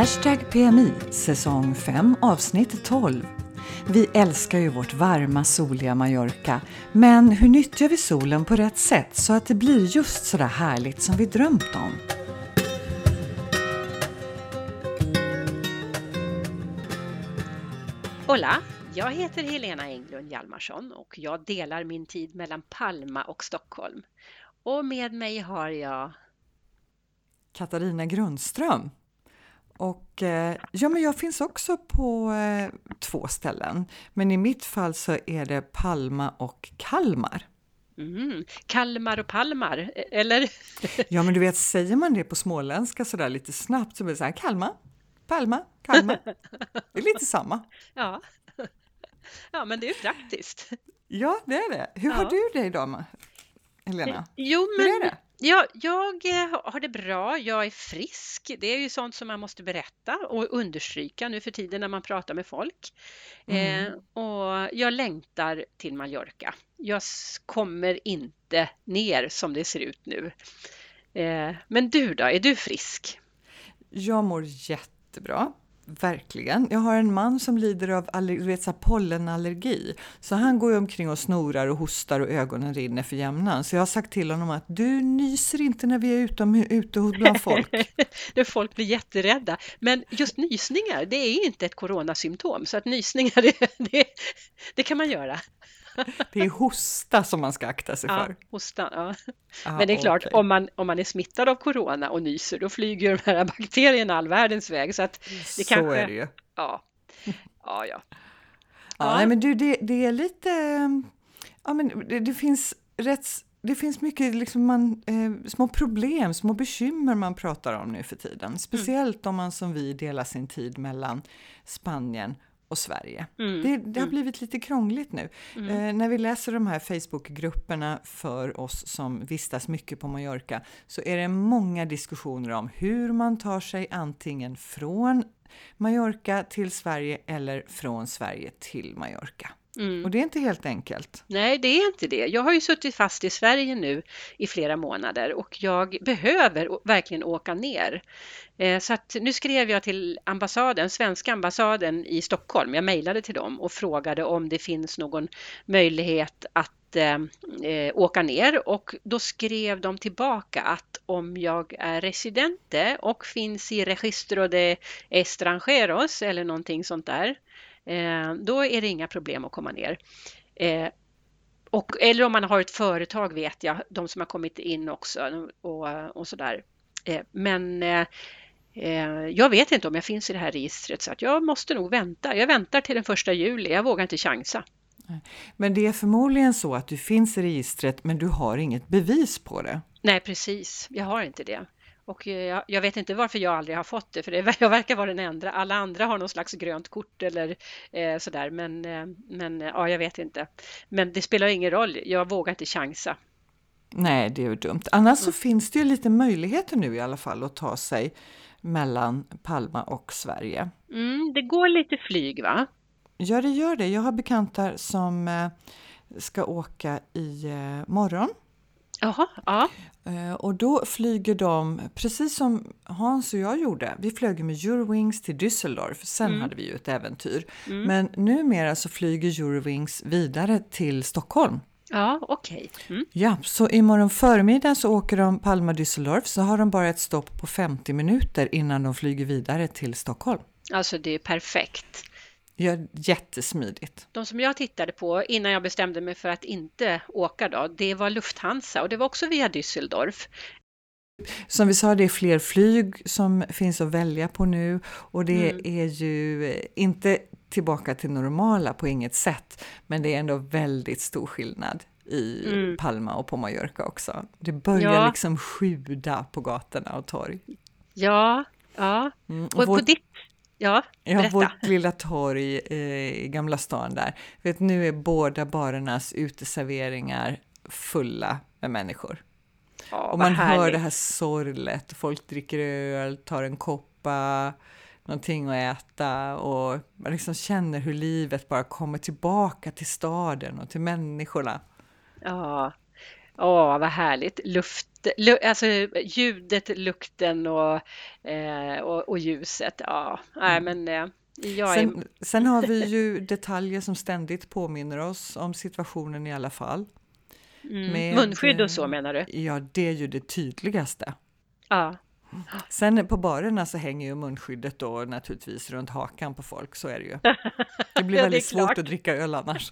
Hashtag PMI, säsong 5, avsnitt 12. Vi älskar ju vårt varma, soliga Mallorca, men hur nyttjar vi solen på rätt sätt så att det blir just så där härligt som vi drömt om? Hola! Jag heter Helena Englund Hjalmarsson och jag delar min tid mellan Palma och Stockholm. Och med mig har jag Katarina Grundström. Och eh, ja, men jag finns också på eh, två ställen. Men i mitt fall så är det Palma och Kalmar. mm, Kalmar och Palmar, e- eller? Ja, men du vet, säger man det på småländska så där lite snabbt så blir det så här Kalmar, Palma, Kalmar. Det är lite samma. Ja. ja, men det är praktiskt. Ja, det är det. Hur har Ja. du det idag, Helena? Jo, Hur är men det? Ja, jag eh, har det bra, jag är frisk. Det är ju sånt som man måste berätta och understryka nu för tiden när man pratar med folk. Mm. Eh, och jag längtar till Mallorca. Jag kommer inte ner som det ser ut nu. Eh, men du då, är du frisk? Jag mår jättebra. Verkligen. Jag har en man som lider av aller- du vet, så pollenallergi. Så han går ju omkring och snorar och hostar och ögonen rinner för jämnan. Så jag har sagt till honom att du nyser inte när vi är utom, ute bland folk. det folk blir jätterädda. Men just nysningar, det är inte ett coronasymptom. Så att nysningar, det, det, det kan man göra. Det är hosta som man ska akta sig Ja, för. hosta, ja. Ah, Men det är klart, okej. om, man, om man är smittad av corona och nyser, då flyger de här bakterierna all världens väg. Så att det Så kanske- är det ju. ja, ja, ja. Ja. Nej, men du, det, det är lite... Ja, men det, det finns rätt... Det finns mycket liksom man, eh, små problem, små bekymmer man pratar om nu för tiden. Speciellt om man som vi delar sin tid mellan Spanien och Sverige. Mm, Det, det har mm. blivit lite krångligt nu. Mm. Eh, när vi läser de här Facebookgrupperna för oss som vistas mycket på Mallorca så är det många diskussioner om hur man tar sig antingen från Mallorca till Sverige eller från Sverige till Mallorca. Mm. Och det är inte helt enkelt. Nej, det är inte det. Jag har ju suttit fast i Sverige nu i flera månader och jag behöver verkligen åka ner. Eh, Så att nu skrev jag till ambassaden, svenska ambassaden i Stockholm. Jag mejlade till dem och frågade om det finns någon möjlighet att eh, eh, åka ner och då skrev de tillbaka att om jag är residente och finns i Registro de Estrangeros eller någonting sånt där, då är det inga problem att komma ner. Eh, och, eller om man har ett företag vet jag, de som har kommit in också och, och sådär. Eh, men eh, eh, jag vet inte om jag finns i det här registret så att jag måste nog vänta. Jag väntar till den första juli, jag vågar inte chansa. Men det är förmodligen så att du finns i registret men du har inget bevis på det. Nej precis, jag har inte det. Och eh, jag, jag vet inte varför jag aldrig har fått det, för det, jag verkar vara den enda. Alla andra har någon slags grönt kort eller eh, sådär, men, eh, men eh, ja, jag vet inte. Men det spelar ingen roll, jag vågar inte chansa. Nej, det är ju dumt. Annars så finns det ju lite möjligheter nu i alla fall att ta sig mellan Palma och Sverige. Mm, det går lite flyg va? Ja, det gör det. Jag har bekantar som eh, ska åka i morgon. Jaha, ja. Eh, och då flyger de, precis som Hans och jag gjorde, vi flög med Eurowings till Düsseldorf, sen Mm. hade vi ju ett äventyr. Mm. Men numera så flyger Eurowings vidare till Stockholm. Ja, okej. Mm. Ja, så imorgon förmiddag så åker de Palma-Düsseldorf, så har de bara ett stopp på 50 minuter innan de flyger vidare till Stockholm. Alltså det är perfekt. Ja, jättesmidigt. De som jag tittade på innan jag bestämde mig för att inte åka då, det var Lufthansa och det var också via Düsseldorf. Som vi sa, det är fler flyg som finns att välja på nu och det Mm. är ju eh, inte tillbaka till normala på inget sätt, men det är ändå väldigt stor skillnad i Mm. Palma och på Mallorca också. Det börjar Ja. liksom sjuda på gatorna och torg. Ja, ja. Mm, Och på vårt, ditt... Ja, ja, berätta. vårt lilla torg eh, i Gamla stan där, vet, nu är båda barernas uteserveringar fulla med människor. Ja, Och man hör härligt. det här sorlet, folk dricker öl, tar en koppa, någonting att äta och man liksom känner hur livet bara kommer tillbaka till staden och till människorna. Ja, Åh, vad härligt. Luft, lu- alltså ljudet, lukten och, eh, och, och ljuset. Ja, nej men eh, jag är... Sen, sen har vi ju detaljer som ständigt påminner oss om situationen i alla fall. Mm. med, Munskydd och så menar du? Ja, det är ju det tydligaste. Ja, Sen på barerna så hänger ju munskyddet då naturligtvis runt hakan på folk, så är det ju. Det blir Ja, det väldigt svårt att dricka öl annars.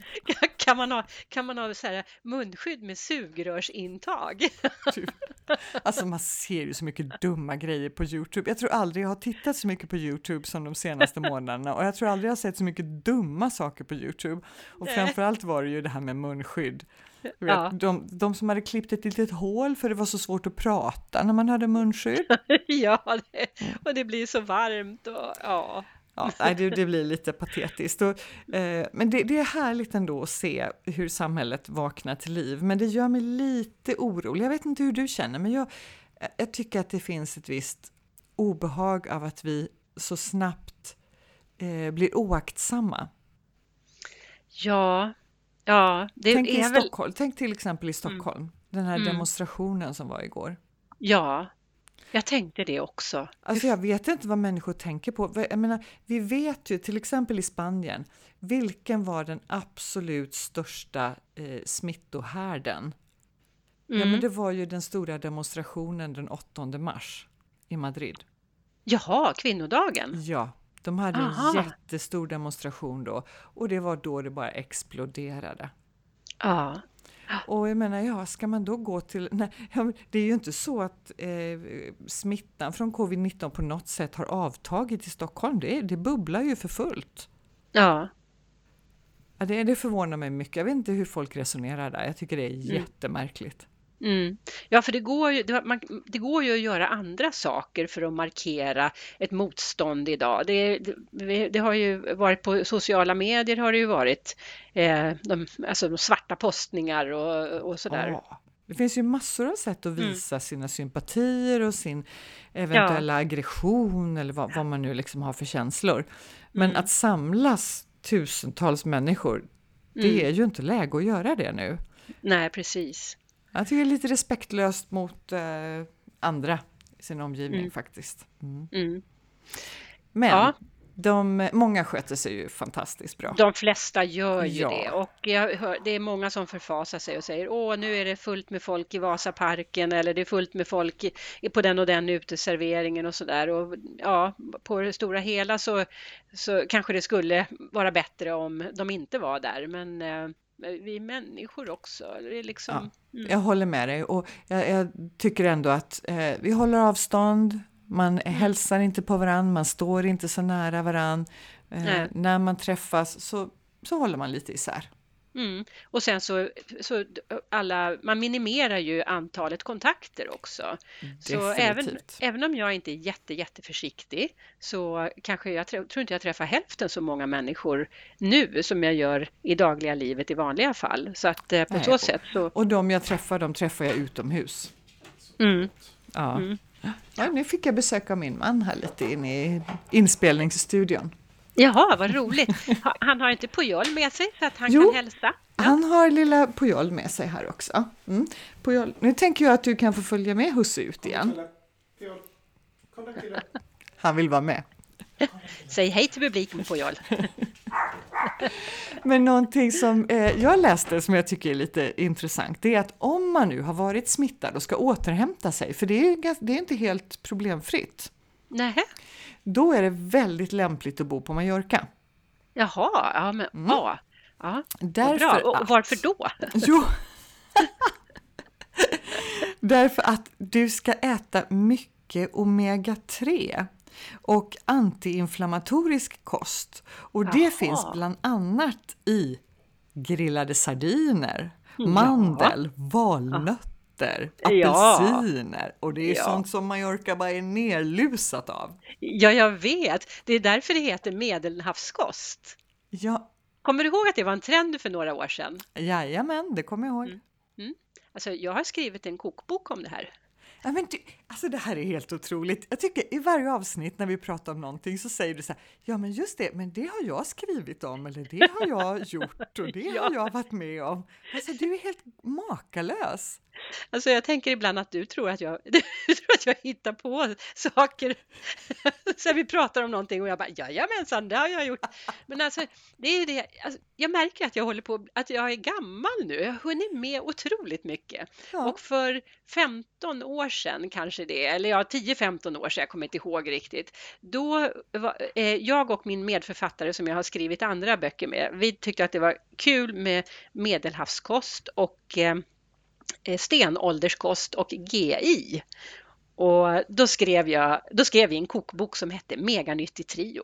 kan man ha, kan man ha så här munskydd med sugrörsintag? Alltså man ser ju så mycket dumma grejer på Youtube. Jag tror aldrig jag har tittat så mycket på Youtube som de senaste månaderna och jag tror aldrig jag har sett så mycket dumma saker på Youtube. Och framförallt var det ju det här med munskydd. Ja. de, de som hade klippt ett litet hål för det var så svårt att prata när man hade munskydd. ja, det, och det blir så varmt och ja. Ja, det, det blir lite patetiskt. Och, eh, men det, det är härligt ändå att se hur samhället vaknar till liv. Men det gör mig lite orolig. Jag vet inte hur du känner, men jag, jag tycker att det finns ett visst obehag av att vi så snabbt eh, blir oaktsamma. Ja, ja, det Tänk, i är väl... Stockholm, tänk till exempel i Stockholm, den här Mm. demonstrationen som var igår. Ja, jag tänkte det också. Alltså jag vet inte vad människor tänker på. Jag menar, vi vet ju till exempel i Spanien, vilken var den absolut största eh, smittohärden? Ja, Mm. men det var ju den stora demonstrationen den 8 mars i Madrid. Jaha, kvinnodagen. Ja, de hade Aha. en jättestor demonstration då och det var då det bara exploderade. Ja, Och jag menar, ja, ska man då gå till... Nej, det är ju inte så att eh, smittan från covid-19 på något sätt har avtagit i Stockholm. Det, det bubblar ju för fullt. ja, Ja, det, det förvånar mig mycket. Jag vet inte hur folk resonerar där. Jag tycker det är jättemärkligt. Mm. ja, för det går, ju, det, man, det går ju att göra andra saker för att markera ett motstånd idag. Det, det, det har ju varit på sociala medier har det ju varit eh, de, alltså de svarta postningar och, och sådär. Ja, det finns ju massor av sätt att Mm. visa sina sympatier och sin eventuella aggression eller vad, vad man nu liksom har för känslor. Men Mm. att samlas tusentals människor, det Mm. är ju inte läge att göra det nu. Nej, precis. Jag tycker det är lite respektlöst mot eh, andra i sin omgivning Mm. faktiskt. Mm. Mm. Men Ja. de, många sköter sig ju fantastiskt bra. De flesta gör ju Ja. det och jag hör, det är många som förfasar sig och säger åh nu är det fullt med folk i Vasaparken eller det är fullt med folk i, på den och den uteserveringen och sådär och ja på det stora hela så, så kanske det skulle vara bättre om de inte var där men eh, vi är människor också. Det är liksom, mm. Jag håller med dig och jag, jag tycker ändå att eh, vi håller avstånd, man Mm. hälsar inte på varann, man står inte så nära varann. Eh, när man träffas så, så håller man lite isär. Mm. Och sen så, så alla, man minimerar ju antalet kontakter också. Så även, Definitivt. även om jag inte är jätte, jätteförsiktig så kanske jag tror inte jag träffar hälften så många människor nu som jag gör i dagliga livet i vanliga fall. Så att eh, på Nej, så sätt så... Och de jag träffar, de träffar jag utomhus. Mm. Ja. Mm. Ja, nu fick jag besök av min man här lite inne i inspelningsstudion. Jaha, vad roligt! Ha- Han har inte Pujol med sig så att han Jo. kan hälsa? Han har lilla Pujol med sig här också. Mm. Pujol, nu tänker jag att du kan få följa med husse ut igen. Kom. Han vill vara med. Säg hej till publiken Pujol! Men någonting som eh, jag läste som jag tycker är lite intressant, det är att om man nu har varit smittad och ska återhämta sig, för det är, det är inte helt problemfritt, Nähä? då är det väldigt lämpligt att bo på Mallorca. Jaha, ja men ja. ja. Mm. Därför Bra. Och varför då? Jo! Därför att du ska äta mycket omega-3 och antiinflammatorisk kost. Och det Jaha. finns bland annat i grillade sardiner, Ja. mandel, valnötter, Ja. apelsiner. Och det är Ja. sånt som Mallorca bara är nerlusat av. Ja, jag vet. Det är därför det heter medelhavskost. Ja, Kommer du ihåg att det var en trend för några år sedan? jajamän, det kommer jag ihåg. Mm. Alltså, jag har skrivit en kokbok om det här. Ja, men du, alltså det här är helt otroligt. Jag tycker i varje avsnitt när vi pratar om någonting så säger du så här, ja men just det, men det har jag skrivit om eller det har jag gjort och det Ja. har jag varit med om. Alltså du är helt makalös. Alltså jag tänker ibland att du tror att jag, du tror att jag hittar på saker. Så vi pratar om någonting och jag bara jajamensan, det har jag gjort. Men alltså, det är det, alltså, jag märker att jag håller på, att jag är gammal nu. Jag har hunnit med otroligt mycket. Ja. Och för 15 år sedan kanske det, eller ja 10-15 år sedan, jag kommer inte ihåg riktigt. Då var eh, jag och min medförfattare som jag har skrivit andra böcker med, vi tyckte att det var kul med medelhavskost och eh, eh stenålderskost och GI. Och då skrev, jag, då skrev vi en kokbok som hette Meganyttig trio.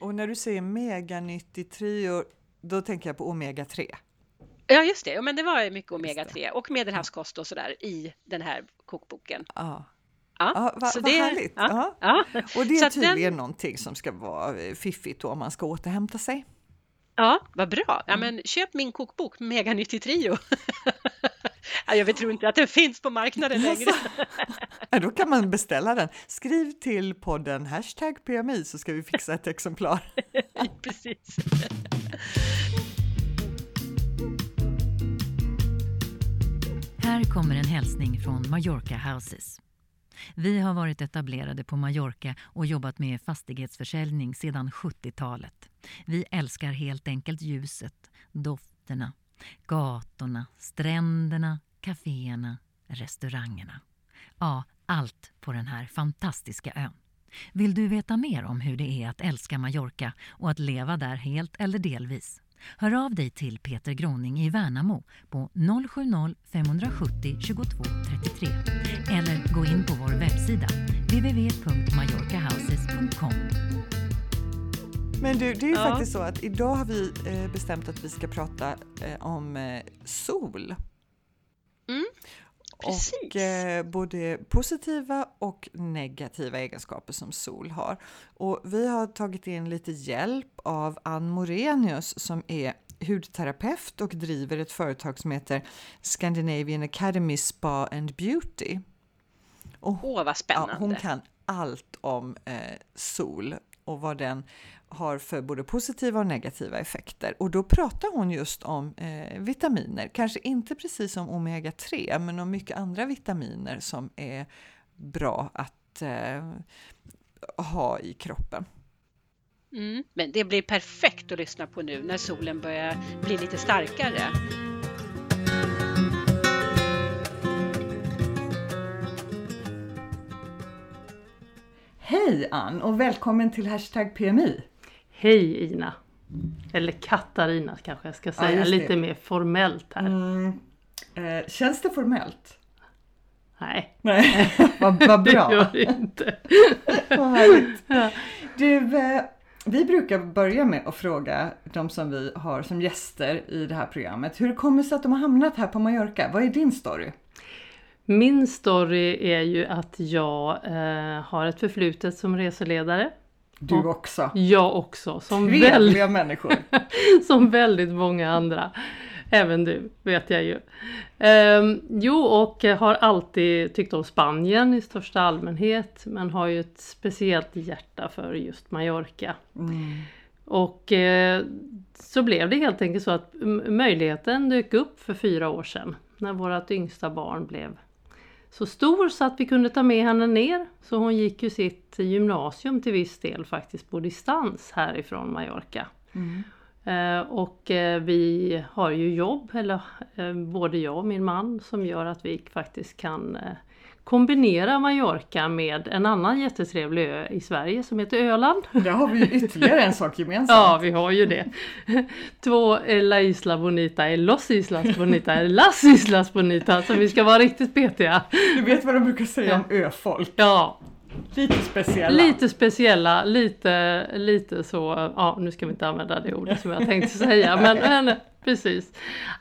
Och när du säger meganyttig trio, då tänker jag på omega 3. Ja, just det. Ja, men det var mycket Just det. omega-3 och medelhavskost och sådär i den här kokboken. Ja. Ja, Ja, vad så vad det- härligt! ja, Ja. Och det är att den- tydligen någonting som ska vara eh, fiffigt om man ska återhämta sig. ja vad bra. Mm. Ja, men köp min kokbok Meganyttig trio. ja, jag tror inte att den finns på marknaden längre. Ja, då kan man beställa den. Skriv till podden hashtag PMI så ska vi fixa ett exemplar. Precis. Här kommer en hälsning från Mallorca Houses. Vi har varit etablerade på Mallorca och jobbat med fastighetsförsäljning sedan 70-talet. Vi älskar helt enkelt ljuset, dofterna, gatorna, stränderna, kaféerna, restaurangerna. Ja, allt på den här fantastiska ön. Vill du veta mer om hur det är att älska Mallorca och att leva där helt eller delvis? Hör av dig till Peter Groning i Värnamo på 070-570 22 33 eller gå in på vår webbsida www.mallorcahouses.com. Men du, det är ju Ja. faktiskt så att idag har vi eh, bestämt att vi ska prata eh, om eh, sol. Mm, precis. Och eh, både positiva och negativa egenskaper som sol har. Och vi har tagit in lite hjälp av Ann Morenius som är hudterapeut och driver ett företag som heter Scandinavian Academy Spa and Beauty. Åh, vad spännande. Ja, hon kan allt om eh, sol och vad den har för både positiva och negativa effekter. Och då pratar hon just om eh, vitaminer, kanske inte precis som omega-3 men om mycket andra vitaminer som är bra att eh, ha i kroppen. Mm, men det blir perfekt att lyssna på nu när solen börjar bli lite starkare. Hej Ann och välkommen till Hashtag PMI! Hej Ina! Eller Katarina kanske jag ska säga, det. lite mer formellt här. Mm, eh, känns det formellt? Nej, Nej, vad, vad det bra! gör det inte. Vad härligt. Ja. Du, eh, vi brukar börja med att fråga de som vi har som gäster i det här programmet. Hur det kommer sig att de har hamnat här på Mallorca? Vad är din story? Min story är ju att jag eh, har ett förflutet som reseledare. Du Och- också. Jag också, som, Trevliga människor. som väldigt många andra. Även du, vet jag ju. Ehm, jo, och har alltid tyckt om Spanien i största allmänhet, men har ju ett speciellt hjärta för just Mallorca. Mm. Och eh, så blev det helt enkelt så att möjligheten dök upp för fyra år sedan när vårt yngsta barn blev så stor så att vi kunde ta med henne ner. Så hon gick ju sitt gymnasium till viss del faktiskt på distans härifrån Mallorca. Mm. Eh, och eh, vi har ju jobb, eller eh, både jag och min man, som gör att vi faktiskt kan kombinera Mallorca med en annan jättetrevlig ö i Sverige som heter Öland. Där har vi ju ytterligare en sak gemensamt. Ja, vi har ju det. Två eh, La Isla Bonita, är Los Islas Bonita, är Las Islas Bonita, så vi ska vara riktigt petiga. Du vet vad de brukar säga om öfolk? Ja, Lite speciella. lite speciella, lite, lite så, ja nu ska vi inte använda det ordet som jag tänkte säga, men, men precis.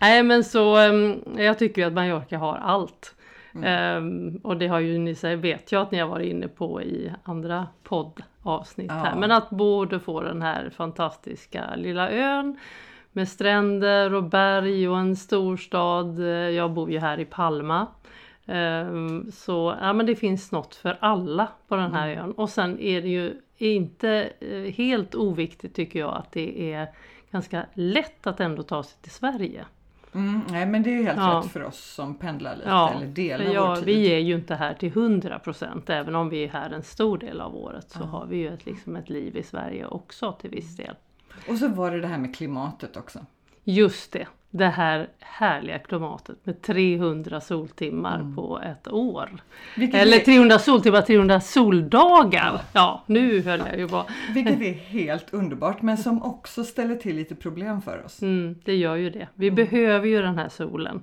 Nej men så, em, jag tycker att Mallorca har allt. Em, och det har ju ni säger, vet jag att ni har varit inne på i andra poddavsnitt Ja. här. Men att både få den här fantastiska lilla ön med stränder och berg och en storstad. Eh, Jag bor ju här i Palma. Ehm, Så ja, men det finns något för alla på den här ön. Och sen är det ju inte eh, helt oviktigt tycker jag att det är ganska lätt att ändå ta sig till Sverige. Mm, nej, men det är ju helt Ja. rätt för oss som pendlar lite Ja, eller delar ja, vår tid. vi är ju inte här till 100 procent. Även om vi är här en stor del av året så Ja. har vi ju ett, liksom ett liv i Sverige också till viss del. Och så var det det här med klimatet också. Just det, det här härliga klimatet med 300 soltimmar Mm. på ett år. Vilket, Eller är, 300 soltimmar, 300 soldagar! Ja, nu höll jag ju på. vilket är helt underbart men som också ställer till lite problem för oss. Mm, det gör ju det. Vi behöver ju den här solen.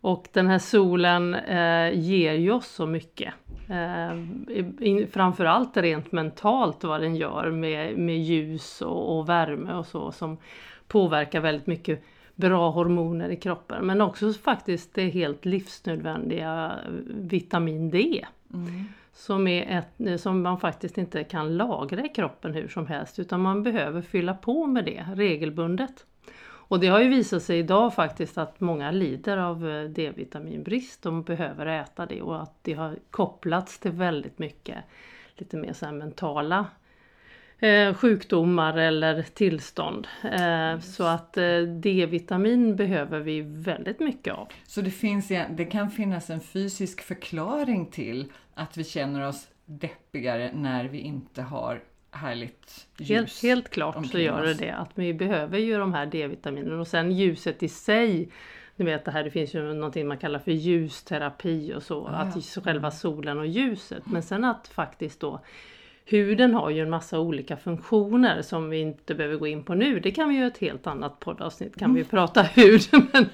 Och den här solen eh, ger ju oss så mycket. Eh, i- framförallt rent mentalt vad den gör med, med ljus och, och värme och så som påverkar väldigt mycket bra hormoner i kroppen. Men också faktiskt det helt livsnödvändiga vitamin D. Mm. Som, är ett, som man faktiskt inte kan lagra i kroppen hur som helst utan man behöver fylla på med det regelbundet. Och det har ju visat sig idag faktiskt att många lider av eh, D-vitaminbrist. De behöver äta det och att det har kopplats till väldigt mycket lite mer så mentala eh, sjukdomar eller tillstånd. Eh, så att eh, D-vitamin behöver vi väldigt mycket av. Så det, finns, det kan finnas en fysisk förklaring till att vi känner oss deppigare när vi inte har härligt ljus. Helt, helt klart så gör det det. Att vi behöver ju de här D-vitaminerna och sen ljuset i sig. Ni vet det här, det finns ju någonting man kallar för ljusterapi och så. Ah, att ja. så själva solen och ljuset. Men sen att faktiskt då Huden har ju en massa olika funktioner som vi inte behöver gå in på nu. Det kan vi göra ett helt annat poddavsnitt. Kan vi prata hud. Men,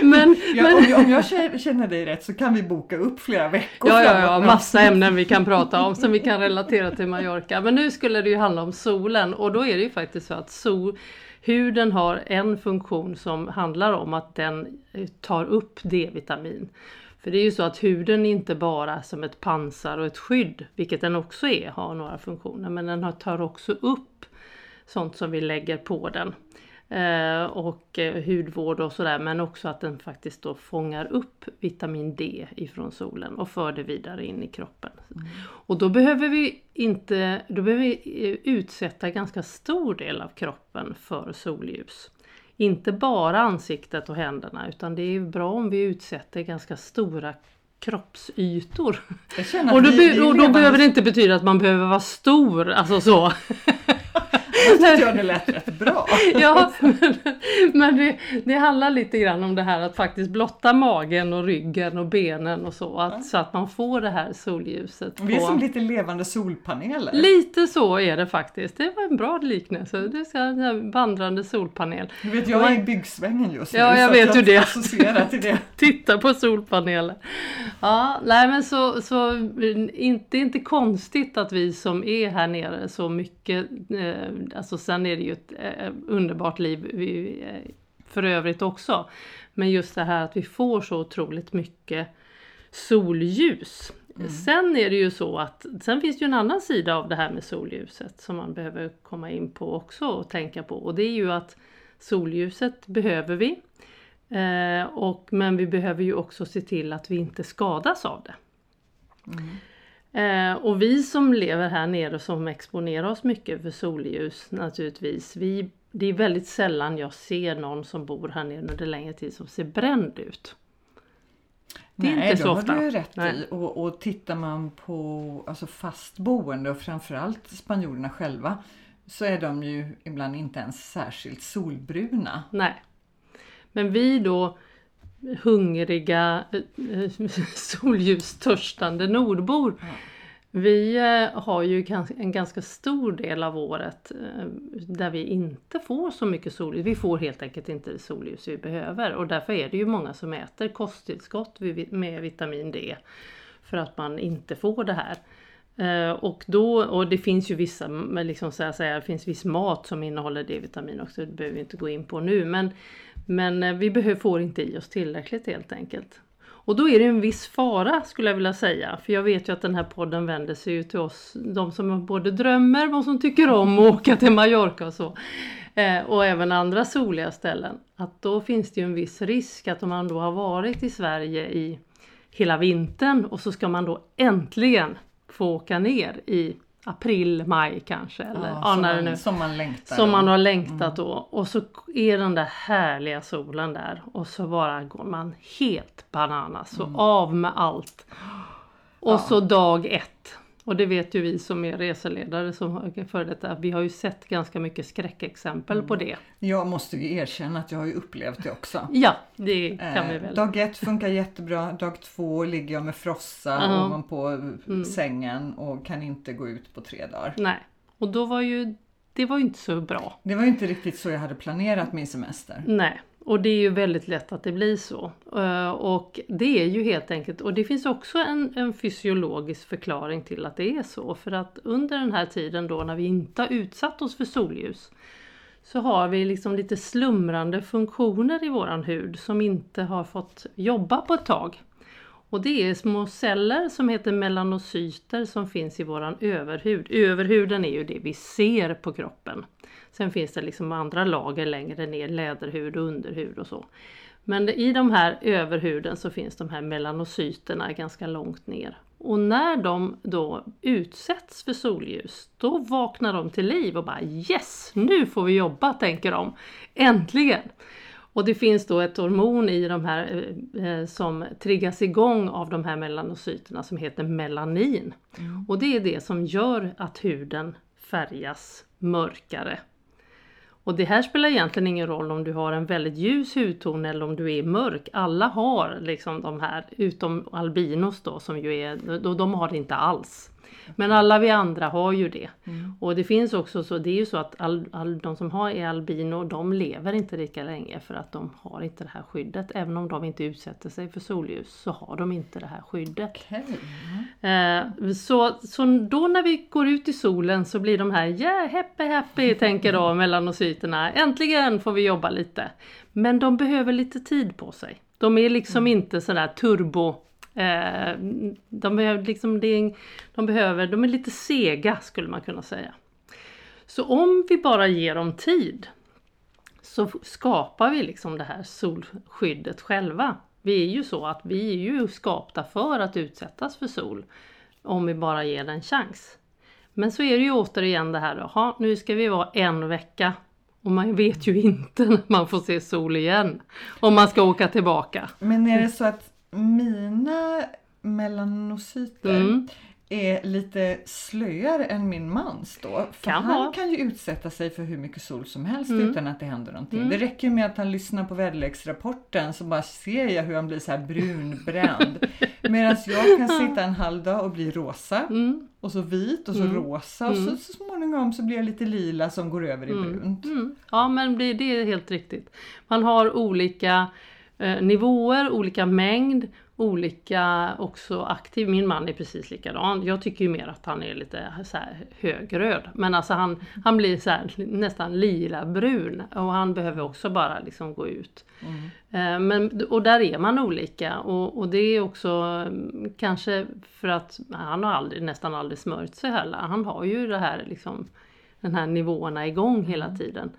men, Ja, men, om, jag, om jag kä- känner dig rätt så kan vi boka upp flera veckor Ja, ja, ja, massa ämnen vi kan prata om som vi kan relatera till Mallorca. Men nu skulle det ju handla om solen och då är det ju faktiskt så att sol, huden har en funktion som handlar om att den tar upp D-vitamin. För det är ju så att huden är inte bara som ett pansar och ett skydd, vilket den också är, har några funktioner, men den tar också upp sånt som vi lägger på den. Eh, och eh, hudvård och sådär men också att den faktiskt då fångar upp vitamin D ifrån solen och för det vidare in i kroppen. Och då behöver vi inte, då behöver vi eh, utsätta ganska stor del av kroppen för solljus. Inte bara ansiktet och händerna utan det är bra om vi utsätter ganska stora kroppsytor. Och vi- och då behöver det inte betyda att man behöver vara stor, alltså så. Jag tyckte jag det lät rätt bra. Ja, men, men det, det handlar lite grann om det här att faktiskt blotta magen och ryggen och benen och så. Att, så att man får det här solljuset. Vi är som lite levande solpaneler. Lite så är det faktiskt. Det var en bra liknelse. Det ska en vandrande solpanel. Du vet, jag är i byggsvängen just nu Ja, jag vet hur det till det. Titta på solpaneler. Ja, nej men så, så inte, det är inte konstigt att vi som är här nere så mycket, eh, alltså sen är det ju ett eh, underbart liv vi, eh, för övrigt också. Men just det här att vi får så otroligt mycket solljus. Sen är det ju så att sen finns det ju en annan sida av det här med solljuset som man behöver komma in på också och tänka på och det är ju att solljuset behöver vi. Eh, och, men vi behöver ju också se till att vi inte skadas av det. Eh, och vi som lever här nere som exponerar oss mycket för solljus naturligtvis. Vi, det är väldigt sällan jag ser någon som bor här nere under längre tid som ser bränd ut. Det är Nej, inte så ofta. har du rätt Nej. i. Och, och tittar man på alltså fastboende och framförallt spanjorerna själva så är de ju ibland inte ens särskilt solbruna. Nej. Men vi då hungriga eh, solljustörstande nordbor. Vi eh, har ju en ganska stor del av året eh, där vi inte får så mycket solljus. Vi får helt enkelt inte det solljus vi behöver och därför är det ju många som äter kosttillskott med vitamin D för att man inte får det här. Eh, och, då, och det finns ju vissa, liksom så att säga, det finns viss mat som innehåller D-vitamin också, det behöver vi inte gå in på nu. Men, men eh, vi behöver, får inte i oss tillräckligt helt enkelt. Och då är det en viss fara skulle jag vilja säga. För jag vet ju att den här podden vänder sig ju till oss, de som både drömmer och som tycker om att åka till Mallorca och så. Eh, och även andra soliga ställen. Att då finns det ju en viss risk att om man då har varit i Sverige i hela vintern och så ska man då äntligen få åka ner i april, maj kanske. Eller, ja, som, när det man, nu, som man längtar. som man har längtat då. Och så är den där härliga solen där och så bara går man helt bananas och av med allt. Och Ja. så dag ett. Och det vet ju vi som är reseledare som före detta, vi har ju sett ganska mycket skräckexempel på det. Jag måste ju erkänna att jag har ju upplevt det också. Ja, det kan vi Eh, väl. Dag ett funkar jättebra, dag två ligger jag med frossa Ja. Mm. ovanpå sängen och kan inte gå ut på tre dagar. Nej, och då var ju, det var ju inte så bra. Det var ju inte riktigt så jag hade planerat min semester. Nej, och det är ju väldigt lätt att det blir så. Eh, och det är ju helt enkelt, och det finns också en, en fysiologisk förklaring till att det är så. För att under den här tiden då när vi inte har utsatt oss för solljus så har vi liksom lite slumrande funktioner i våran hud som inte har fått jobba på ett tag. Och det är små celler som heter melanocyter som finns i våran överhud. Överhuden är ju det vi ser på kroppen. Sen finns det liksom andra lager längre ner, läderhud och underhud och så. Men i de här överhuden så finns de här melanocyterna ganska långt ner. Och när de då utsätts för solljus, då vaknar de till liv och bara yes, nu får vi jobba, tänker de. Äntligen! Och det finns då ett hormon i de här eh, eh, som triggas igång av de här melanocyterna som heter melanin. Och det är det som gör att huden färgas mörkare. Och det här spelar egentligen ingen roll om du har en väldigt ljus hudton eller om du är mörk. Alla har liksom de här, utom albinos då som ju är, då, de har det inte alls. Men alla vi andra har ju det. Och det finns också så, det är ju så att all, all, de som har är albino, de lever inte lika länge för att de har inte det här skyddet. Även om de inte utsätter sig för solljus så har de inte det här skyddet. Okej. Eh, så, så då när vi går ut i solen så blir de här yeah, happy happy tänker då melanocyterna. Äntligen får vi jobba lite. Men de behöver lite tid på sig. De är liksom inte sådär turbo eh, de, behöver liksom, är, de behöver, de är lite sega skulle man kunna säga. Så om vi bara ger dem tid så skapar vi liksom det här solskyddet själva. Vi är ju så att vi är ju skapta för att utsättas för sol om vi bara ger den chans. Men så är det ju återigen det här då, "Ha, nu ska vi vara en vecka och man vet ju inte när man får se sol igen om man ska åka tillbaka. Men är det så att mina melanocyter Mm. är lite slöare än min mans då? För Kan han vara. kan ju utsätta sig för hur mycket sol som helst Mm. utan att det händer någonting. Det räcker med att han lyssnar på väderleksrapporten så bara ser jag hur han blir så här brunbränd. Medan jag kan sitta en halv dag och bli rosa Mm. och så vit och så rosa och så, så småningom så blir jag lite lila som går över i brunt. Mm. Ja men det, det är helt riktigt. Man har olika eh, nivåer, olika mängd, olika också aktiv. Min man är precis likadan. Jag tycker ju mer att han är lite så här högröd. Men alltså han, han blir så här, nästan lila brun och han behöver också bara liksom gå ut. Eh, Men, och där är man olika och, och det är också mm, kanske för att han har aldrig, nästan aldrig smörjt sig heller. Han har ju det här liksom den här nivåerna igång hela tuden.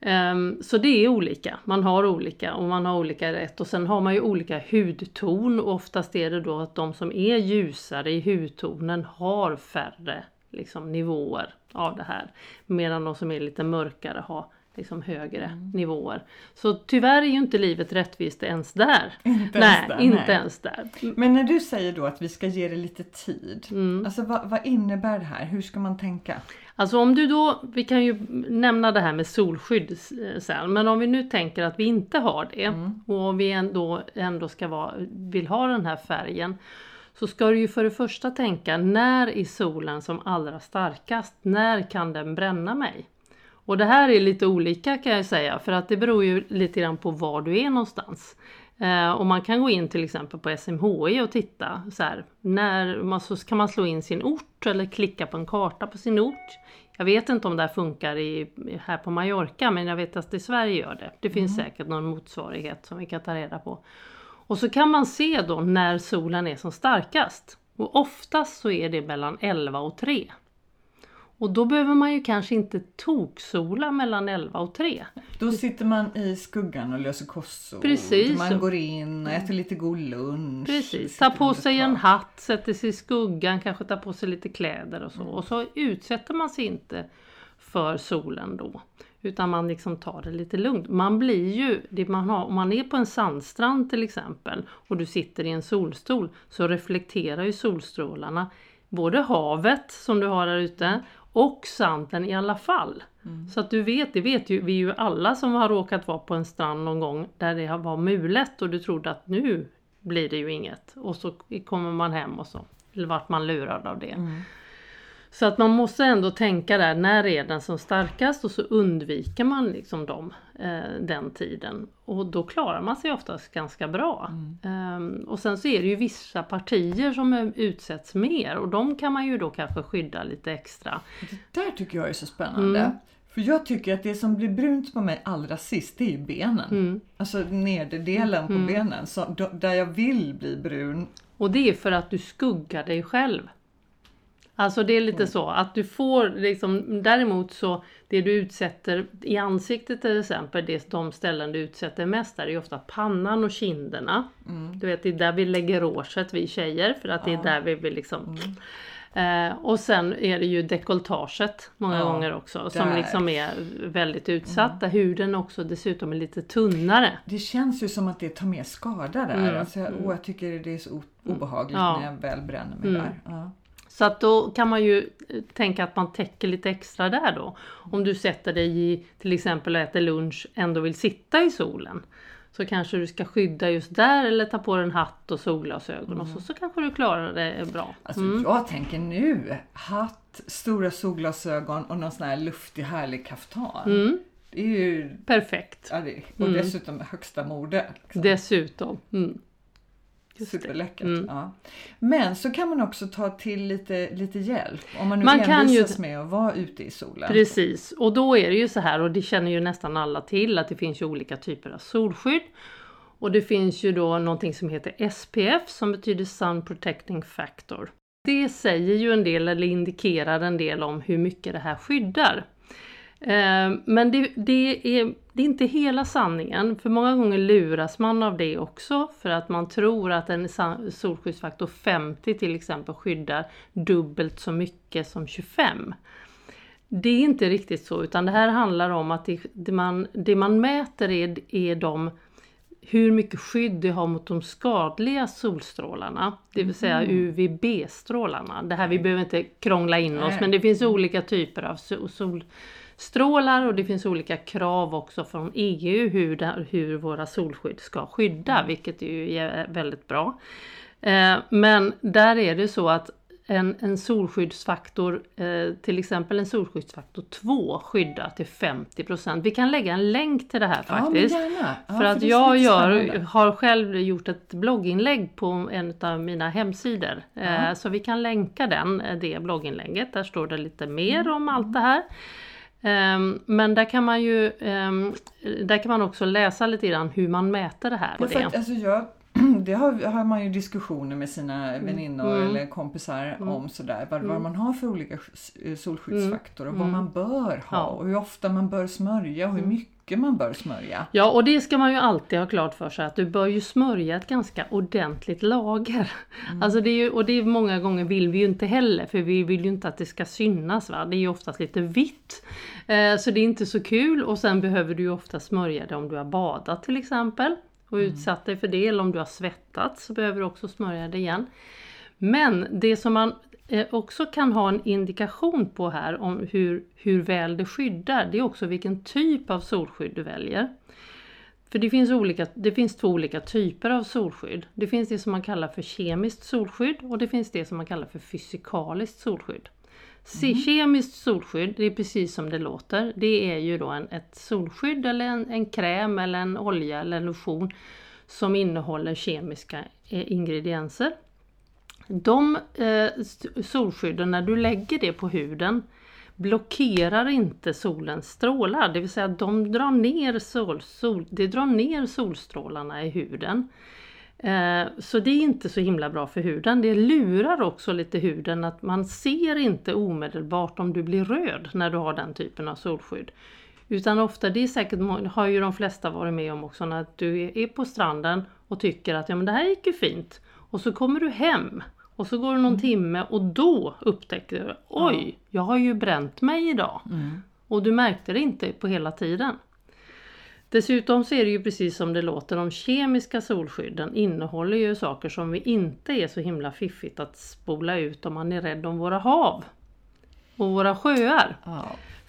Ehm, så det är olika, man har olika och man har olika rätt och sen har man ju olika hudton och oftast är det då att de som är ljusare i hudtonen har färre liksom, nivåer av det här. Medan de som är lite mörkare har liksom högre nivåer. Så tyvärr är ju inte livet rättvist ens där. Inte nej, ens där, inte nej. ens där. Men när du säger då att vi ska ge det lite tid, Mm. alltså vad, vad innebär det här? Hur ska man tänka? Alltså om du då, vi kan ju nämna det här med solskydd eh, sen, men om vi nu tänker att vi inte har det och vi ändå, ändå ska vara, vill ha den här färgen så ska du ju för det första tänka när är solen som allra starkast? När kan den bränna mig? Och det här är lite olika kan jag säga för att det beror ju lite grann på var du är någonstans. Eh, och man kan gå in till exempel på SMHI och titta så här, när man, så kan man slå in sin ort eller klicka på en karta på sin ort. Jag vet inte om det här funkar i, här på Mallorca men jag vet att i Sverige gör det. Det finns säkert någon motsvarighet som vi kan ta reda på. Och så kan man se då när solen är som starkast. Och oftast så är det mellan 11 och 3. Och då behöver man ju kanske inte toksola mellan 11 och 3. Då sitter man i skuggan och löser kossor. Precis. Man går in och äter lite god lunch. Precis, sitter ta på sig en hatt, sätter sig i skuggan, kanske tar på sig lite kläder och så. Och så utsätter man sig inte för solen då. Utan man liksom tar det lite lugnt. Man blir ju, det man har, om man är på en sandstrand till exempel och du sitter i en solstol så reflekterar ju solstrålarna både havet som du har där ute och sanden i alla fall. Så att du vet, det vet ju vi ju alla som har råkat vara på en strand någon gång där det var mulet och du trodde att nu blir det ju inget. Och så kommer man hem och så eller vart man lurad av det. Så att man måste ändå tänka där, när är den som starkast och så undviker man liksom dem, eh, den tiden. Och då klarar man sig oftast ganska bra. Ehm, och sen så är det ju vissa partier som eh, utsätts mer och de kan man ju då kanske skydda lite extra. Det där tycker jag är så spännande. Mm. För jag tycker att det som blir brunt på mig allra sist, det är ju benen. Mm. Alltså nederdelen på benen, så, då- där jag vill bli brun. Och det är för att du skuggar dig själv. Alltså det är lite så att du får liksom, däremot så det du utsätter i ansiktet till exempel, det, de ställen du utsätter mest där är ju ofta pannan och kinderna. Du vet det är där vi lägger rouget vi tjejer för att det är där vi vill liksom Eh, och sen är det ju dekolletaget många Ja, gånger också som där. liksom är väldigt utsatt. Där huden också dessutom är lite tunnare. Det känns ju som att det tar mer skada där. Alltså jag, åh, jag tycker det är så o- obehagligt Mm. Ja. när jag väl bränner mig där. Ja. Så att då kan man ju eh, tänka att man täcker lite extra där då. Om du sätter dig i till exempel och äter lunch ändå vill sitta i solen. Så kanske du ska skydda just där eller ta på dig en hatt och solglasögon och så, så kanske du klarar det bra. Alltså jag tänker nu, hatt, stora solglasögon och någon sån här luftig härlig kaftan. Mm. Det är ju, Perfekt. ja, det, och dessutom högsta mode. Liksom. Dessutom. Just. Superläckert. Mm. Ja. Men så kan man också ta till lite, lite hjälp om man nu Man kan ju- envisas med att vara ute i solen. Precis, och då är det ju så här och det känner ju nästan alla till att det finns ju olika typer av solskydd. Och det finns ju då någonting som heter SPF som betyder Sun Protecting Factor. Det säger ju en del eller indikerar en del om hur mycket det här skyddar. Eh, Men det, det, är, det är inte hela sanningen, för många gånger luras man av det också för att man tror att en solskyddsfaktor 50 till exempel skyddar dubbelt så mycket som 25. Det är inte riktigt så utan det här handlar om att det, det, man, det man mäter är, är de, hur mycket skydd det har mot de skadliga solstrålarna. Det vill säga UVB-strålarna. Det här vi behöver inte krångla in oss men det finns olika typer av sol- solstrålar och det finns olika krav också från EU hur, det, hur våra solskydd ska skydda vilket ju är väldigt bra. Eh, Men där är det så att en, en solskyddsfaktor, eh, till exempel en solskyddsfaktor 2 skyddar till 50% Vi kan lägga en länk till det här Ja, faktiskt. gärna. Ja, för att är jag gör, har själv gjort ett blogginlägg på en av mina hemsidor. Eh, Så vi kan länka den, eh, det blogginlägget. Där står det lite mer Mm. om allt det här. Ehm, Men där kan man ju ehm, där kan man också läsa lite grann hur man mäter det här. Och det. alltså jag, det har, har man ju diskussioner med sina Mm. väninnor eller kompisar om sådär. Vad, vad man har för olika sk- solskyddsfaktorer och vad man bör ha Mm. Mm. och hur ofta man bör smörja och hur mycket man bör smörja. Ja, och det ska man ju alltid ha klart för sig att du bör ju smörja ett ganska ordentligt lager. Alltså det är ju, och det är många gånger vill vi ju inte heller för vi vill ju inte att det ska synas. Va? Det är ju oftast lite vitt. Eh, så det är inte så kul och sen behöver du ju ofta smörja det om du har badat till exempel och utsatt dig för det eller om du har svettats så behöver du också smörja det igen. Men det som man eh, också kan ha en indikation på här om hur, hur väl det skyddar, det är också vilken typ av solskydd du väljer. För det finns, olika, det finns två olika typer av solskydd. Det finns det som man kallar för kemiskt solskydd och det finns det som man kallar för fysikaliskt solskydd. Se, Kemiskt solskydd, det är precis som det låter. Det är ju då en, ett solskydd eller en, en kräm eller en olja eller en lotion som innehåller kemiska eh, ingredienser. De eh, solskydden, när du lägger det på huden, blockerar inte solens strålar. Det vill säga att de drar ner, sol, sol, det drar ner solstrålarna i huden. Eh, så det är inte så himla bra för huden. Det lurar också lite huden att man ser inte omedelbart om du blir röd när du har den typen av solskydd. Utan ofta, det är säkert, har ju de flesta varit med om också, när du är på stranden och tycker att ja men det här gick ju fint. Och så kommer du hem och så går det någon Mm. timme och då upptäcker du, oj, jag har ju bränt mig idag. Och du märkte det inte på hela tiden. Dessutom så är det ju precis som det låter, de kemiska solskydden innehåller ju saker som vi inte är så himla fiffigt att spola ut om man är rädd om våra hav och våra sjöar. Ja.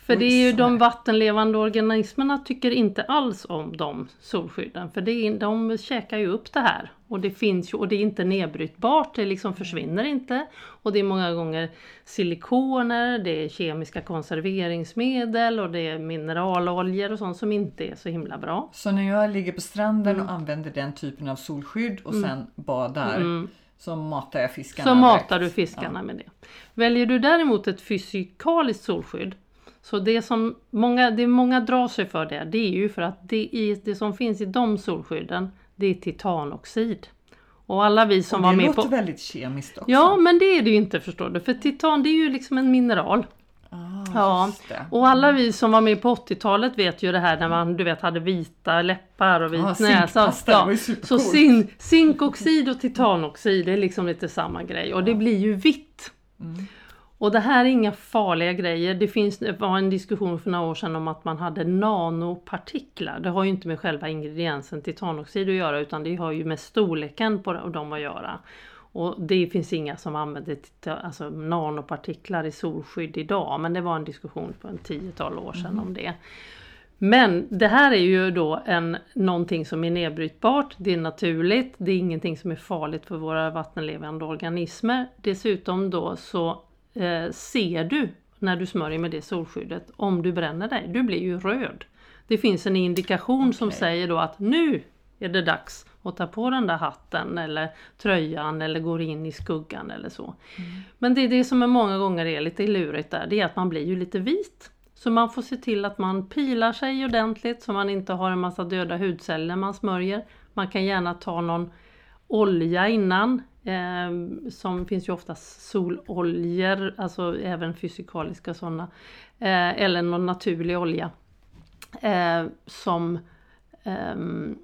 För det är ju de vattenlevande organismerna tycker inte alls om de solskydden. För det är, de käkar ju upp det här. Och det finns ju, och det är inte nedbrytbart, det liksom försvinner inte. Och det är många gånger silikoner, det är kemiska konserveringsmedel och det är mineraloljor och sånt som inte är så himla bra. Så när jag ligger på stranden Mm. och använder den typen av solskydd och sen badar så matar jag fiskarna Så direkt. matar du fiskarna med det. Väljer du däremot ett fysikaliskt solskydd så det som många, det många drar sig för det, det är ju för att det, i, det som finns i de solskydden det är titanoxid. Och alla vi som Och var det med låter på... väldigt kemiskt också. Ja men det är det ju inte förstår du, för titan det är ju liksom en mineral. ah, Ja, det. och alla vi som var med på 80-talet vet ju det här när man du vet hade vita läppar och vit Ja, näsa. det ju så zin, zinkoxid och titanoxid det är liksom lite samma grej och det blir ju vitt. Mm. Och det här är inga farliga grejer. Det finns, det var en diskussion för några år sedan om att man hade nanopartiklar. Det har ju inte med själva ingrediensen titanoxid att göra utan det har ju med storleken på dem att göra. Och det finns inga som använder alltså nanopartiklar i solskydd idag men det var en diskussion för en tiotal år sedan om det. Men det här är ju då en, någonting som är nedbrytbart, det är naturligt, det är ingenting som är farligt för våra vattenlevande organismer. Dessutom då så eh, ser du när du smörjer med det solskyddet om du bränner dig, du blir ju röd. Det finns en indikation som Okej. säger då att nu är det dags att ta på den där hatten eller tröjan eller går in i skuggan eller så. Men det är det som är många gånger är lite lurigt där, det är att man blir ju lite vit. Så man får se till att man pilar sig ordentligt så man inte har en massa döda hudceller man smörjer. Man kan gärna ta någon olja innan. Eh, som finns ju oftast sololjor, alltså även fysikaliska sådana. Eh, eller någon naturlig olja. Eh, som, ehm,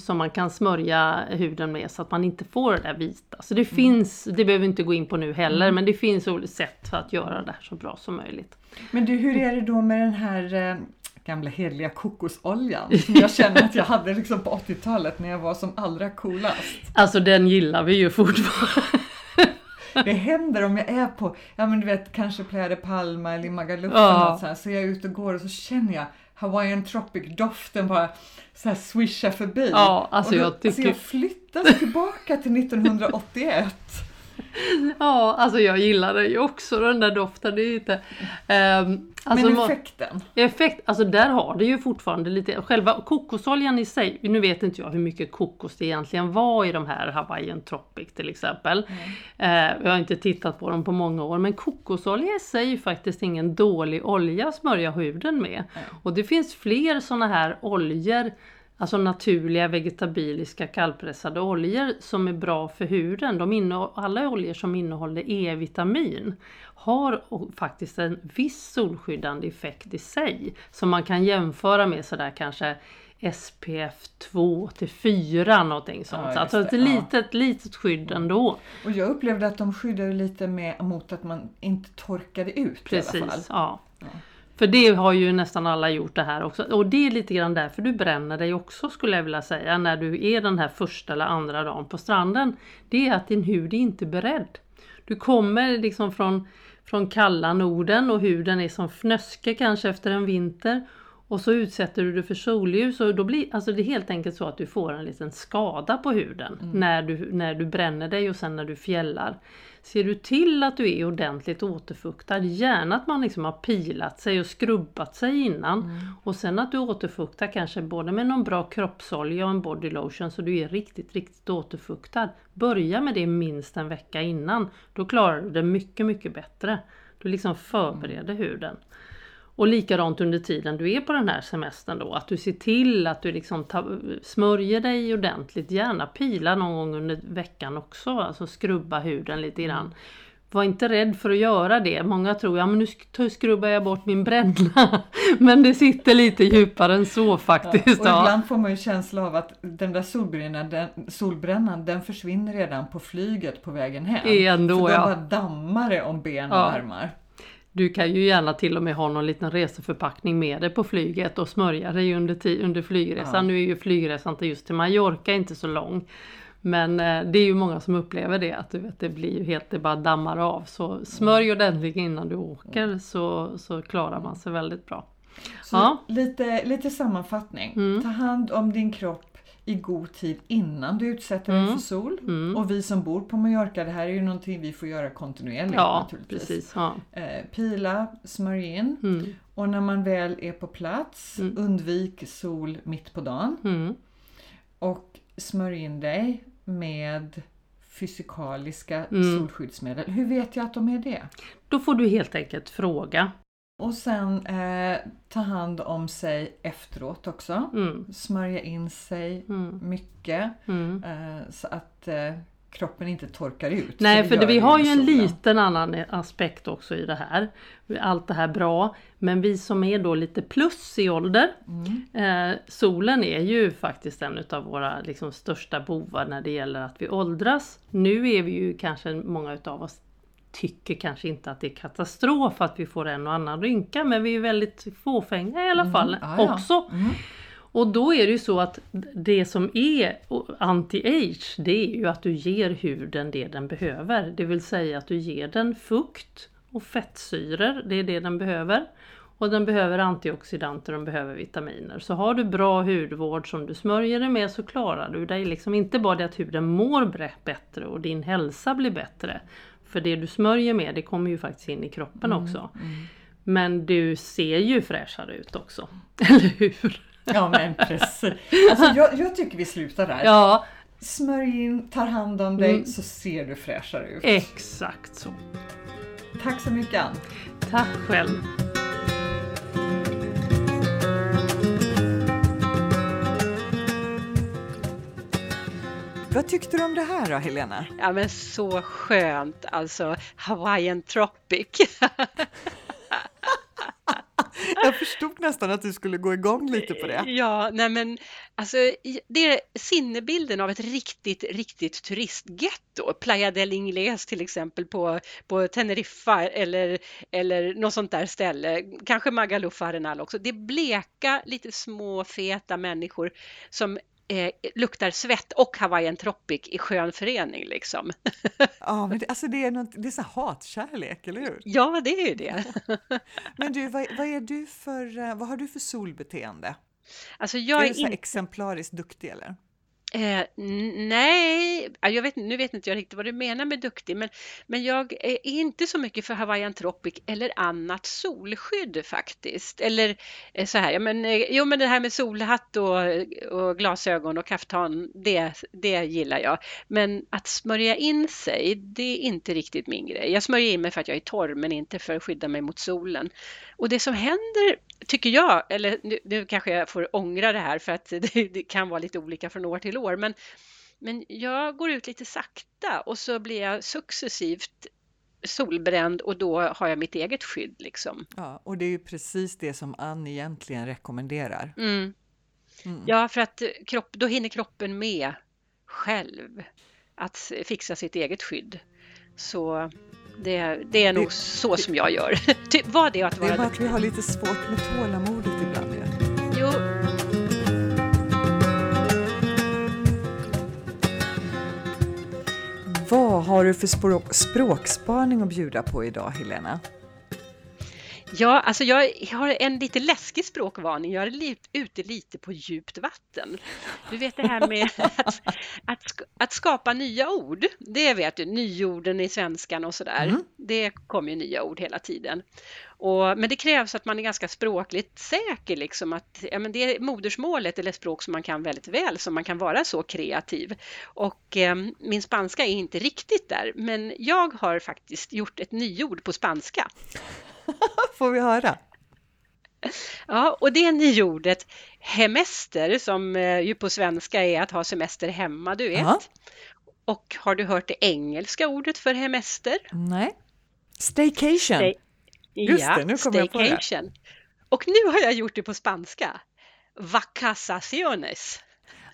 som man kan smörja huden med så att man inte får det där vita. Så det finns, det behöver vi inte gå in på nu heller, men det finns olika sätt för att göra det här så bra som möjligt. Men du, hur är det då med den här eh, gamla heliga kokosoljan? Som jag känner att jag hade liksom på 80-talet när jag var som allra coolast. Alltså den gillar vi ju fortfarande. Det händer om jag är på, ja men du vet kanske Playa de Palma eller Magaluf Ja. så, här, så är jag ute och går och så känner jag Hawaiian Tropic doften bara så här swishar förbi. Ja, alltså och då, jag tycker- Alltså jag flyttas tillbaka till 1981. Ja, alltså jag gillar det ju också den där doften. Det är inte, ehm, alltså, Men effekten? Effekt, alltså där har det ju fortfarande lite, själva kokosoljan i sig, nu vet inte jag hur mycket kokos det egentligen var i de här Hawaiian Tropic till exempel. Eh, jag har inte tittat på dem på många år, men kokosolja i sig är faktiskt ingen dålig olja att smörja huden med. Och det finns fler sådana här oljor, alltså naturliga vegetabiliska kallpressade oljor som är bra för huden. De alla oljor som innehåller E-vitamin har faktiskt en viss solskyddande effekt i sig. Som man kan jämföra med sådär kanske SPF 2 till 4 någonting sånt. Ja, alltså ett det, ja. litet, litet skydd ändå. Och jag upplevde att de skyddade lite med, mot att man inte torkade ut i alla fall. Precis, ja. För det har ju nästan alla gjort det här också. Och det är lite grann därför du bränner dig också skulle jag vilja säga. När du är den här första eller andra dagen på stranden. Det är att din hud är inte beredd. Du kommer liksom från, från kalla Norden och huden är som fnöske kanske efter en vinter. Och så utsätter du dig för solljus och då blir alltså det är helt enkelt så att du får en liten skada på huden när, du, när du bränner dig och sen när du fjällar. Ser du till att du är ordentligt återfuktad, gärna att man liksom har pilat sig och skrubbat sig innan och sen att du återfuktar kanske både med någon bra kroppsolja och en body lotion så du är riktigt, riktigt återfuktad. Börja med det minst en vecka innan, då klarar du det mycket, mycket bättre. Du liksom förbereder huden. Och likadant under tiden du är på den här semestern då, att du ser till att du liksom ta, smörjer dig ordentligt, gärna pila någon gång under veckan också, alltså skrubba huden lite grann. Mm. Var inte rädd för att göra det. Många tror, ja men nu skrubbar jag bort min bränna. men det sitter lite djupare än så faktiskt. Ja, och ja. ibland får man ju känsla av att den där solbrännan den, solbrännan, den försvinner redan på flyget på vägen hem. Ändå, för då ja. bara dammar det om ben och armar. Du kan ju gärna till och med ha någon liten reseförpackning med dig på flyget och smörja dig under, under flygresan. Ja. Nu är ju flygresan till just till Mallorca inte så lång. Men eh, det är ju många som upplever det att du vet, det blir ju helt, det bara dammar av. Så smörj ordentligt innan du åker så, så klarar man sig väldigt bra. Så ja. lite, lite sammanfattning. Mm. Ta hand om din kropp i god tid innan du utsätter dig mm. för sol. Mm. Och vi som bor på Mallorca, det här är ju någonting vi får göra kontinuerligt ja, naturligtvis. Precis, ja. eh, pila, smörj in mm. och när man väl är på plats, mm. undvik sol mitt på dagen. Mm. Och smörj in dig med fysikaliska mm. solskyddsmedel. Hur vet jag att de är det? Då får du helt enkelt fråga och sen eh, ta hand om sig efteråt också. Mm. Smörja in sig mm. mycket mm. eh, så att eh, kroppen inte torkar ut. Nej, för, för det, vi har ju en liten annan aspekt också i det här. Allt det här bra. Men vi som är då lite plus i ålder. Mm. Eh, solen är ju faktiskt en av våra liksom, största bovar när det gäller att vi åldras. Nu är vi ju kanske många utav oss tycker kanske inte att det är katastrof att vi får en och annan rynka men vi är väldigt fåfänga i alla mm. fall ja. också. Mm. Och då är det ju så att det som är anti-age det är ju att du ger huden det den behöver. Det vill säga att du ger den fukt och fettsyror, det är det den behöver. Och den behöver antioxidanter och den behöver vitaminer. Så har du bra hudvård som du smörjer dig med så klarar du dig liksom inte bara det att huden mår bättre och din hälsa blir bättre. För det du smörjer med det kommer ju faktiskt in i kroppen mm, också. Mm. Men du ser ju fräschare ut också. Eller hur? Ja men precis. Alltså, jag, jag tycker vi slutar där. Ja. Smörj in, tar hand om dig mm. så ser du fräschare ut. Exakt så. Tack så mycket Ann. Tack själv. Vad tyckte du om det här då Helena? Ja men så skönt alltså Hawaiian Tropic. Jag förstod nästan att du skulle gå igång lite på det. Ja, nej men alltså det är sinnebilden av ett riktigt, riktigt turistgetto. Playa del Ingles till exempel på, på Teneriffa eller, eller något sånt där ställe. Kanske Magaluf Arenal också. Det är bleka, lite små feta människor som eh, luktar svett och Hawaiian Tropic i skön förening liksom. Ja, men det, alltså det är, något, det är så hatkärlek, eller hur? Ja, det är ju det. men du, vad, vad, är du för, eh, vad har du för solbeteende? Alltså jag är du så in... exemplariskt duktig eller? Eh, nej, jag vet, nu vet inte jag riktigt vad du menar med duktig, men, men jag eh, är inte så mycket för Hawaiian Tropic eller annat solskydd faktiskt. Eller eh, så här, ja, men, eh, jo men det här med solhatt och, och glasögon och kaftan, det, det gillar jag. Men att smörja in sig, det är inte riktigt min grej. Jag smörjer in mig för att jag är torr, men inte för att skydda mig mot solen. Och det som händer, tycker jag, eller nu, nu kanske jag får ångra det här för att det, det, kan vara lite olika från år till år, men, men jag går ut lite sakta och så blir jag successivt solbränd och då har jag mitt eget skydd. Liksom. Ja, och det är ju precis det som Ann egentligen rekommenderar. Mm. Mm. Ja, för att kropp, då hinner kroppen med själv att fixa sitt eget skydd. Så det, det är nog det, så som jag gör. Typ, var det att vara Det är bara att vi har lite svårt med tålamodet ibland. Ja. Jo. Vad har du för språk, språkspaning att bjuda på idag, Helena? Ja, alltså jag har en lite läskig språkvarning. Jag är ute lite på djupt vatten. Du vet det här med att, att, att skapa nya ord. Det vet du, nyorden i svenskan och sådär. Mm. Det kommer ju nya ord hela tiden. Och, men det krävs att man är ganska språkligt säker, liksom att ja, men det är modersmålet eller språk som man kan väldigt väl, som man kan vara så kreativ. Och eh, min spanska är inte riktigt där, men jag har faktiskt gjort ett nyord på spanska. Får vi höra? Ja, och det nyordet hemester som eh, ju på svenska är att ha semester hemma, du vet. Ja. Och har du hört det engelska ordet för hemester? Nej. Staycation. Stay- Just ja, det, nu kom jag på det. Och nu har jag gjort det på spanska. Vacaciones.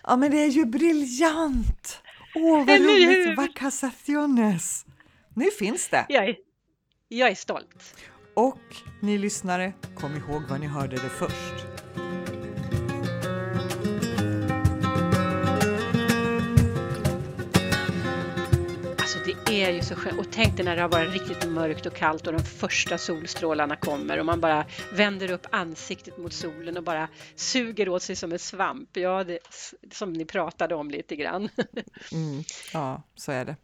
Ja, men det är ju briljant! Åh, vad Eller roligt! hur? Vacaciones! Nu finns det! Jag är, jag är stolt. Och ni lyssnare, kom ihåg var ni hörde det först. Är ju så skönt. Och tänk dig när det har varit riktigt mörkt och kallt och de första solstrålarna kommer och man bara vänder upp ansiktet mot solen och bara suger åt sig som en svamp. Ja, det, som ni pratade om lite grann. Mm, ja, så är det.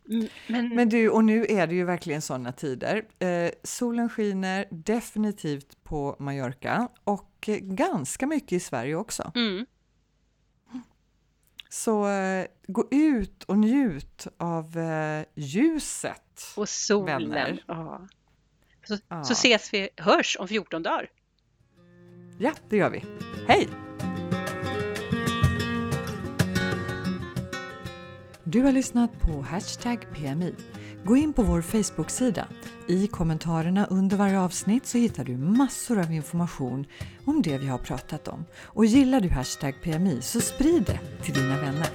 Men, Men du, och nu är det ju verkligen sådana tider. Eh, solen skiner definitivt på Mallorca och eh, ganska mycket i Sverige också. mm, Så eh, gå ut och njut av eh, ljuset. och solen. Vänner. Ja. Så, Ja. så ses vi, hörs om 14 dagar. Ja, det gör vi. Hej! Du har lyssnat på Hashtag PMI. Gå in på vår Facebook-sida. I kommentarerna under varje avsnitt så hittar du massor av information om det vi har pratat om. Och gillar du Hashtag PMI så sprid det till dina vänner.